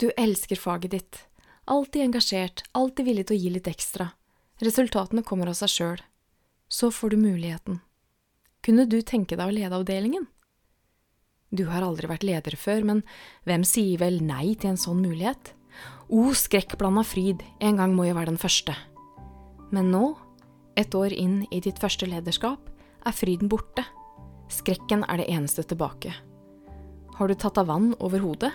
Du elsker faget ditt. Alltid engasjert, alltid villig til å gi litt ekstra. Resultatene kommer av seg sjøl. Så får du muligheten. Kunne du tenke deg å lede avdelingen? Du har aldri vært leder før, men hvem sier vel nei til en sånn mulighet? O, skrekkblanda fryd, en gang må jeg være den første. Men nå, et år inn i ditt første lederskap, er fryden borte. Skrekken er det eneste tilbake. Har du tatt av vann over hodet?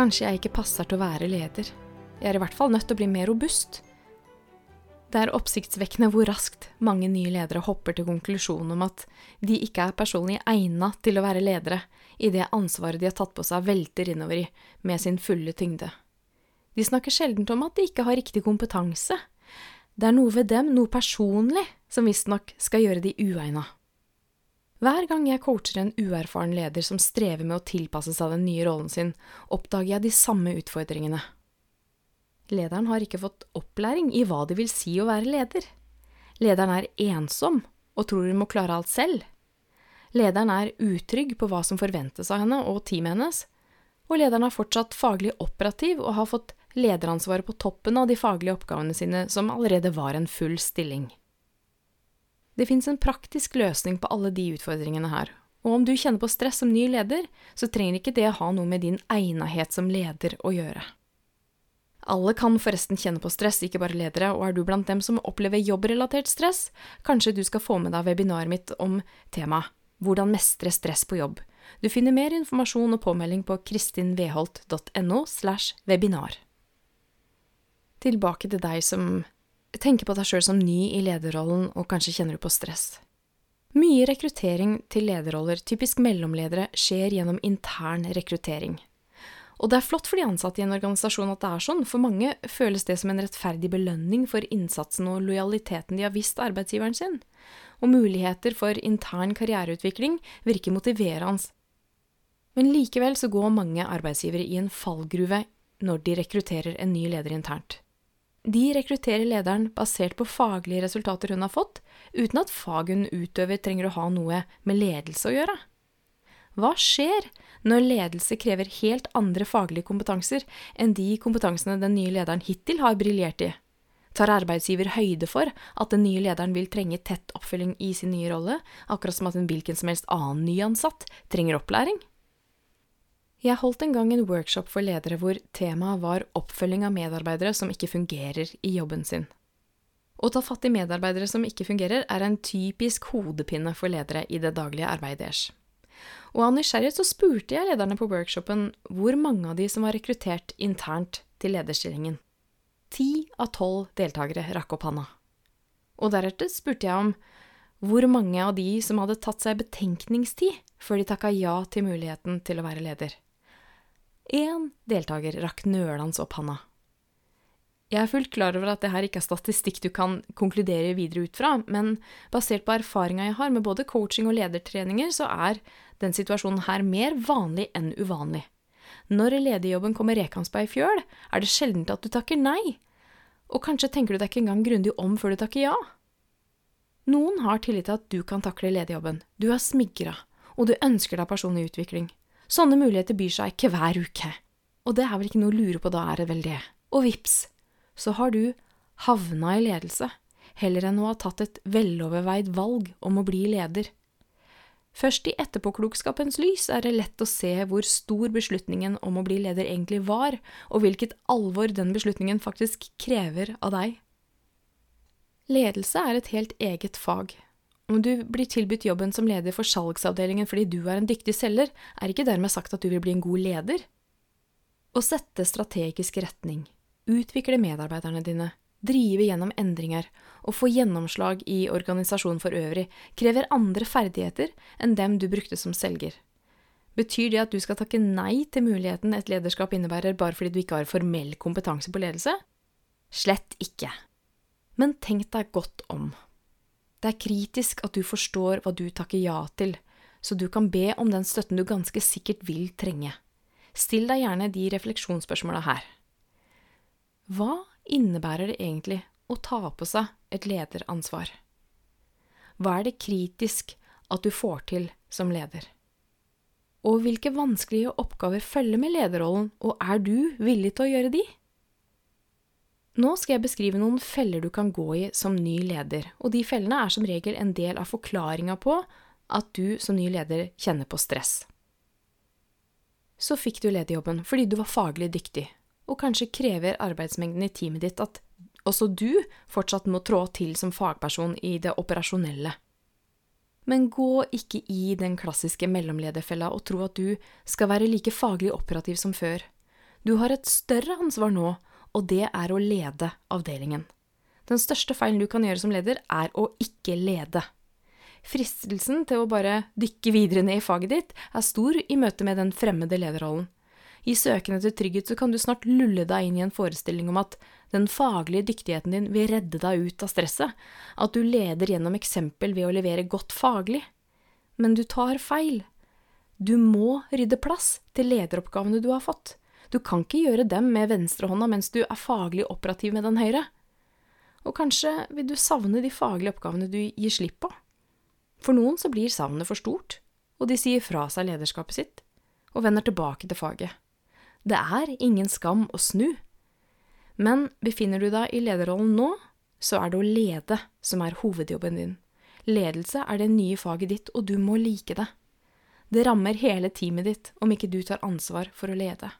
Kanskje jeg ikke passer til å være leder. Jeg er i hvert fall nødt til å bli mer robust. Det er oppsiktsvekkende hvor raskt mange nye ledere hopper til konklusjonen om at de ikke er personlig egna til å være ledere, i det ansvaret de har tatt på seg velter innover i med sin fulle tyngde. De snakker sjelden om at de ikke har riktig kompetanse. Det er noe ved dem, noe personlig, som visstnok skal gjøre de uegna. Hver gang jeg coacher en uerfaren leder som strever med å tilpasse seg den nye rollen sin, oppdager jeg de samme utfordringene. Lederen har ikke fått opplæring i hva det vil si å være leder. Lederen er ensom og tror hun må klare alt selv. Lederen er utrygg på hva som forventes av henne og teamet hennes, og lederen er fortsatt faglig operativ og har fått lederansvaret på toppen av de faglige oppgavene sine som allerede var en full stilling. Det fins en praktisk løsning på alle de utfordringene her, og om du kjenner på stress som ny leder, så trenger ikke det ha noe med din egnethet som leder å gjøre. Alle kan forresten kjenne på stress, ikke bare ledere, og er du blant dem som opplever jobbrelatert stress, kanskje du skal få med deg webinaret mitt om temaet Hvordan mestre stress på jobb. Du finner mer informasjon og påmelding på kristinveholt.no slash webinar. Tilbake til deg som tenker på deg sjøl som ny i lederrollen og kanskje kjenner du på stress. Mye rekruttering til lederroller, typisk mellomledere, skjer gjennom intern rekruttering. Og det er flott for de ansatte i en organisasjon at det er sånn, for mange føles det som en rettferdig belønning for innsatsen og lojaliteten de har vist arbeidsgiveren sin. Og muligheter for intern karriereutvikling virker motiverende. Men likevel så går mange arbeidsgivere i en fallgruve når de rekrutterer en ny leder internt. De rekrutterer lederen basert på faglige resultater hun har fått, uten at faget hun utøver trenger å ha noe med ledelse å gjøre. Hva skjer når ledelse krever helt andre faglige kompetanser enn de kompetansene den nye lederen hittil har briljert i? Tar arbeidsgiver høyde for at den nye lederen vil trenge tett oppfølging i sin nye rolle, akkurat som at en hvilken som helst annen nyansatt trenger opplæring? Jeg holdt en gang en workshop for ledere hvor temaet var oppfølging av medarbeidere som ikke fungerer i jobben sin. Å ta fatt i medarbeidere som ikke fungerer, er en typisk hodepine for ledere i det daglige arbeidet deres. Og av nysgjerrighet så spurte jeg lederne på workshopen hvor mange av de som var rekruttert internt til lederstillingen. Ti av tolv deltakere rakk opp handa. Og deretter spurte jeg om hvor mange av de som hadde tatt seg betenkningstid før de takka ja til muligheten til å være leder. Én deltaker rakk nølende opp handa. Jeg er fullt klar over at det her ikke er statistikk du kan konkludere videre ut fra, men basert på erfaringa jeg har med både coaching og ledertreninger, så er den situasjonen her mer vanlig enn uvanlig. Når lederjobben kommer rekans ei fjøl, er det sjelden at du takker nei, og kanskje tenker du deg ikke engang grundig om før du takker ja. Noen har tillit til at du kan takle lederjobben, du er smigra, og du ønsker deg personlig utvikling. Sånne muligheter byr seg ikke hver uke. Og det er vel ikke noe å lure på, da er det vel det. Og vips, så har du havna i ledelse, heller enn å ha tatt et veloverveid valg om å bli leder. Først i etterpåklokskapens lys er det lett å se hvor stor beslutningen om å bli leder egentlig var, og hvilket alvor den beslutningen faktisk krever av deg. Ledelse er et helt eget fag, om du blir tilbudt jobben som leder for salgsavdelingen fordi du er en dyktig selger, er ikke dermed sagt at du vil bli en god leder. Å sette strategisk retning, utvikle medarbeiderne dine, drive gjennom endringer og få gjennomslag i organisasjonen for øvrig krever andre ferdigheter enn dem du brukte som selger. Betyr det at du skal takke nei til muligheten et lederskap innebærer bare fordi du ikke har formell kompetanse på ledelse? Slett ikke. Men tenk deg godt om. Det er kritisk at du forstår hva du takker ja til, så du kan be om den støtten du ganske sikkert vil trenge. Still deg gjerne de refleksjonsspørsmåla her. Hva innebærer det egentlig å ta på seg et lederansvar? Hva er det kritisk at du får til som leder? Og hvilke vanskelige oppgaver følger med lederrollen, og er du villig til å gjøre de? Nå skal jeg beskrive noen feller du kan gå i som ny leder, og de fellene er som regel en del av forklaringa på at du som ny leder kjenner på stress. Så fikk du lederjobben fordi du var faglig dyktig, og kanskje krever arbeidsmengden i teamet ditt at også du fortsatt må trå til som fagperson i det operasjonelle. Men gå ikke i den klassiske mellomlederfella og tro at du skal være like faglig operativ som før. Du har et større ansvar nå, og det er å lede avdelingen. Den største feilen du kan gjøre som leder, er å ikke lede. Fristelsen til å bare dykke videre ned i faget ditt er stor i møte med den fremmede lederrollen. I søken etter trygghet så kan du snart lulle deg inn i en forestilling om at den faglige dyktigheten din vil redde deg ut av stresset, at du leder gjennom eksempel ved å levere godt faglig. Men du tar feil. Du må rydde plass til lederoppgavene du har fått. Du kan ikke gjøre dem med venstrehånda mens du er faglig operativ med den høyre. Og kanskje vil du savne de faglige oppgavene du gir slipp på. For noen så blir savnet for stort, og de sier fra seg lederskapet sitt, og vender tilbake til faget. Det er ingen skam å snu. Men befinner du deg i lederrollen nå, så er det å lede som er hovedjobben din. Ledelse er det nye faget ditt, og du må like det. Det rammer hele teamet ditt om ikke du tar ansvar for å lede.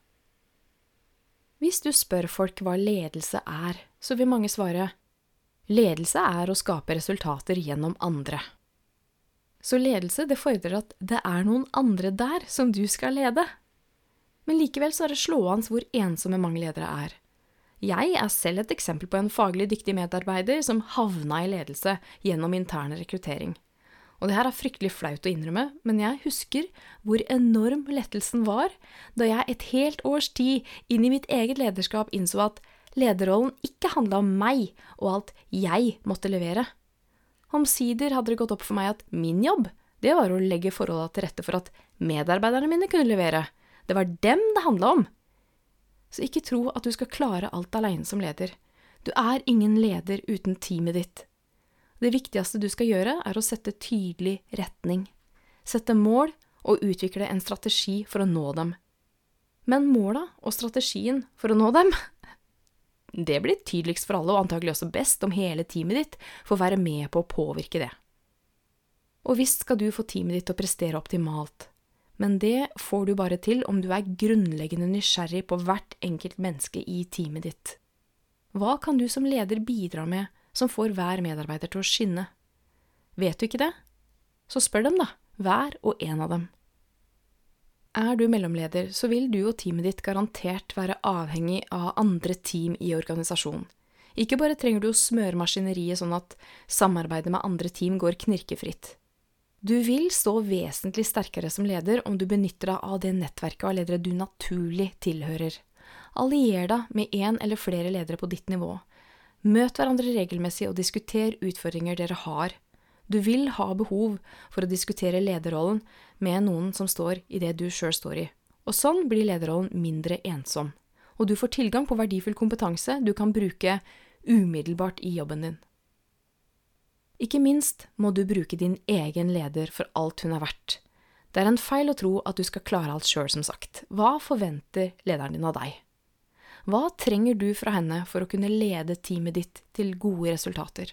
Hvis du spør folk hva ledelse er, så vil mange svare ledelse er å skape resultater gjennom andre. Så ledelse, det fordrer at det er noen andre der som du skal lede. Men likevel så er det slående hvor ensomme mange ledere er. Jeg er selv et eksempel på en faglig dyktig medarbeider som havna i ledelse gjennom intern rekruttering. Og det her er fryktelig flaut å innrømme, men jeg husker hvor enorm lettelsen var da jeg et helt års tid inn i mitt eget lederskap innså at lederrollen ikke handla om meg og alt jeg måtte levere. Omsider hadde det gått opp for meg at min jobb, det var å legge forholda til rette for at medarbeiderne mine kunne levere. Det var dem det handla om. Så ikke tro at du skal klare alt aleine som leder. Du er ingen leder uten teamet ditt. Det viktigste du skal gjøre, er å sette tydelig retning. Sette mål og utvikle en strategi for å nå dem. Men måla og strategien for å nå dem, det blir tydeligst for alle, og antagelig også best om hele teamet ditt får være med på å påvirke det. Og visst skal du få teamet ditt til å prestere optimalt, men det får du bare til om du er grunnleggende nysgjerrig på hvert enkelt menneske i teamet ditt. Hva kan du som leder bidra med som får hver medarbeider til å skinne? Vet du ikke det? Så spør dem, da, hver og en av dem. Er du mellomleder, så vil du og teamet ditt garantert være avhengig av andre team i organisasjonen. Ikke bare trenger du å smøre maskineriet sånn at samarbeidet med andre team går knirkefritt. Du vil stå vesentlig sterkere som leder om du benytter deg av det nettverket av ledere du naturlig tilhører. Allier deg med én eller flere ledere på ditt nivå. Møt hverandre regelmessig og diskuter utfordringer dere har. Du vil ha behov for å diskutere lederrollen med noen som står i det du sjøl står i, og sånn blir lederrollen mindre ensom, og du får tilgang på verdifull kompetanse du kan bruke umiddelbart i jobben din. Ikke minst må du bruke din egen leder for alt hun er verdt. Det er en feil å tro at du skal klare alt sjøl, som sagt. Hva forventer lederen din av deg? Hva trenger du fra henne for å kunne lede teamet ditt til gode resultater?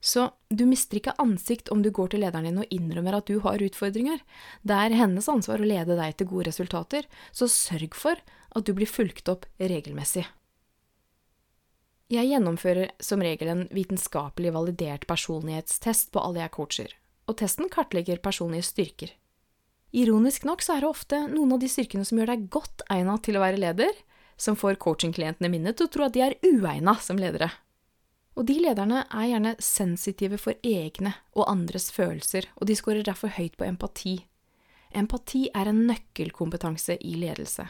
Så du mister ikke ansikt om du går til lederen din og innrømmer at du har utfordringer. Det er hennes ansvar å lede deg til gode resultater, så sørg for at du blir fulgt opp regelmessig. Jeg gjennomfører som regel en vitenskapelig validert personlighetstest på alle jeg coacher, og testen kartlegger personlige styrker. Ironisk nok så er det ofte noen av de styrkene som gjør deg godt egnet til å være leder, som får coachingklientene mine til å tro at de er uegna som ledere. Og de lederne er gjerne sensitive for egne og andres følelser, og de scorer derfor høyt på empati. Empati er en nøkkelkompetanse i ledelse.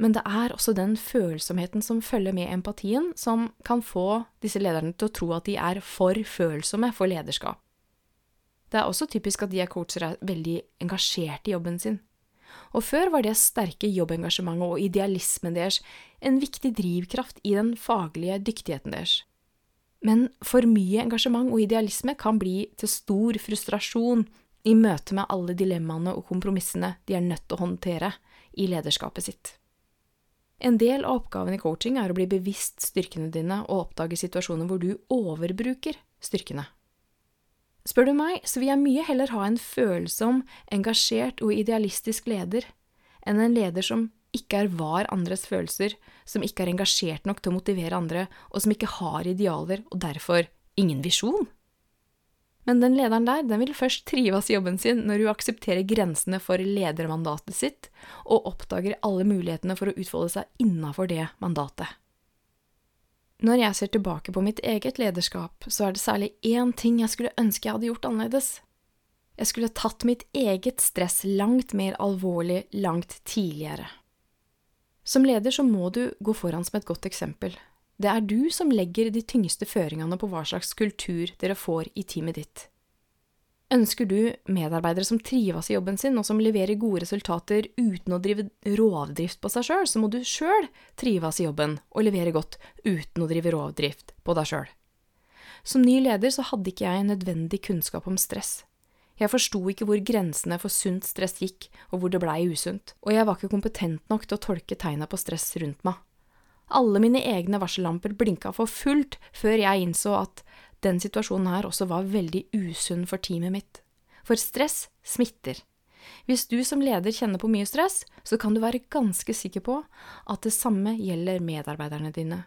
Men det er også den følsomheten som følger med empatien, som kan få disse lederne til å tro at de er for følsomme for lederskap. Det er også typisk at de er coacher er veldig engasjert i jobben sin. Og før var det sterke jobbengasjementet og idealismen deres en viktig drivkraft i den faglige dyktigheten deres. Men for mye engasjement og idealisme kan bli til stor frustrasjon i møte med alle dilemmaene og kompromissene de er nødt til å håndtere i lederskapet sitt. En del av oppgaven i coaching er å bli bevisst styrkene dine og oppdage situasjoner hvor du overbruker styrkene. Spør du meg, så vil jeg mye heller ha en følsom, engasjert og idealistisk leder enn en leder som ikke er var andres følelser, som ikke er engasjert nok til å motivere andre, og som ikke har idealer og derfor ingen visjon. Men den lederen der, den vil først trives i jobben sin når hun aksepterer grensene for ledermandatet sitt, og oppdager alle mulighetene for å utfolde seg innafor det mandatet. Når jeg ser tilbake på mitt eget lederskap, så er det særlig én ting jeg skulle ønske jeg hadde gjort annerledes. Jeg skulle tatt mitt eget stress langt mer alvorlig langt tidligere. Som leder så må du gå foran som et godt eksempel, det er du som legger de tyngste føringene på hva slags kultur dere får i teamet ditt. Ønsker du medarbeidere som trives i jobben sin, og som leverer gode resultater uten å drive rovdrift på seg sjøl, så må du sjøl trives i jobben og levere godt uten å drive rovdrift på deg sjøl. Som ny leder så hadde ikke jeg nødvendig kunnskap om stress. Jeg forsto ikke hvor grensene for sunt stress gikk, og hvor det blei usunt, og jeg var ikke kompetent nok til å tolke tegna på stress rundt meg. Alle mine egne varsellamper blinka for fullt før jeg innså at den situasjonen her også var veldig usunn for teamet mitt. For stress smitter. Hvis du som leder kjenner på mye stress, så kan du være ganske sikker på at det samme gjelder medarbeiderne dine.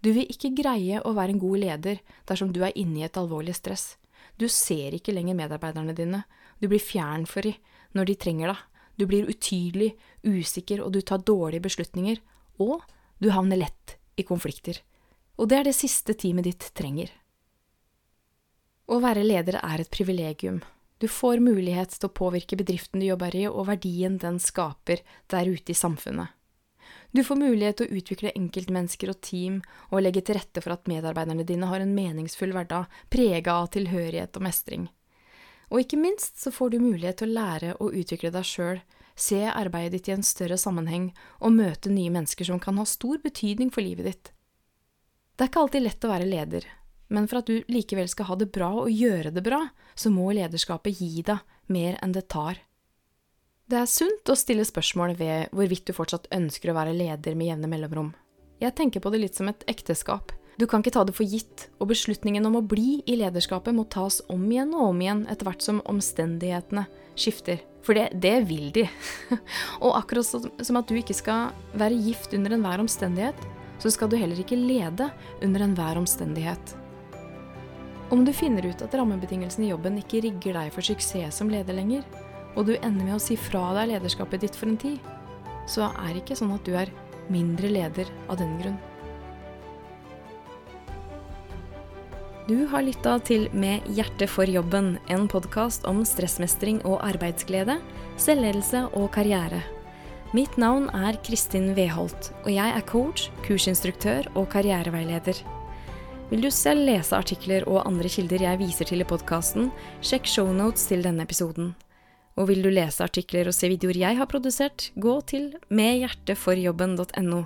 Du vil ikke greie å være en god leder dersom du er inne i et alvorlig stress. Du ser ikke lenger medarbeiderne dine, du blir fjern for dem når de trenger deg, du blir utydelig, usikker og du tar dårlige beslutninger, og du havner lett i konflikter, og det er det siste teamet ditt trenger. Å være leder er et privilegium. Du får mulighet til å påvirke bedriften du jobber i, og verdien den skaper der ute i samfunnet. Du får mulighet til å utvikle enkeltmennesker og team, og legge til rette for at medarbeiderne dine har en meningsfull hverdag, prega av tilhørighet og mestring. Og ikke minst så får du mulighet til å lære å utvikle deg sjøl se arbeidet ditt i en større sammenheng og møte nye mennesker som kan ha stor betydning for livet ditt. Det er ikke alltid lett å være leder, men for at du likevel skal ha det bra og gjøre det bra, så må lederskapet gi deg mer enn det tar. Det er sunt å stille spørsmål ved hvorvidt du fortsatt ønsker å være leder med jevne mellomrom. Jeg tenker på det litt som et ekteskap. Du kan ikke ta det for gitt, og beslutningen om å bli i lederskapet må tas om igjen og om igjen etter hvert som omstendighetene skifter. For det, det vil de. og akkurat som at du ikke skal være gift under enhver omstendighet, så skal du heller ikke lede under enhver omstendighet. Om du finner ut at rammebetingelsene i jobben ikke rigger deg for suksess som leder lenger, og du ender med å si fra deg lederskapet ditt for en tid, så er det ikke sånn at du er mindre leder av den grunn. Du har lytta til Med hjertet for jobben, en podkast om stressmestring og arbeidsglede, selvledelse og karriere. Mitt navn er Kristin Weholt, og jeg er coach, kursinstruktør og karriereveileder. Vil du selv lese artikler og andre kilder jeg viser til i podkasten, sjekk shownotes til denne episoden. Og vil du lese artikler og se videoer jeg har produsert, gå til medhjerteforjobben.no.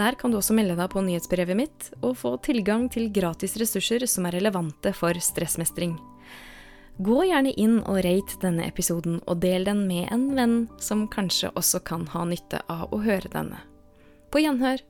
Der kan du også melde deg på nyhetsbrevet mitt og få tilgang til gratis ressurser som er relevante for stressmestring. Gå gjerne inn og rate denne episoden, og del den med en venn som kanskje også kan ha nytte av å høre denne. På gjenhør!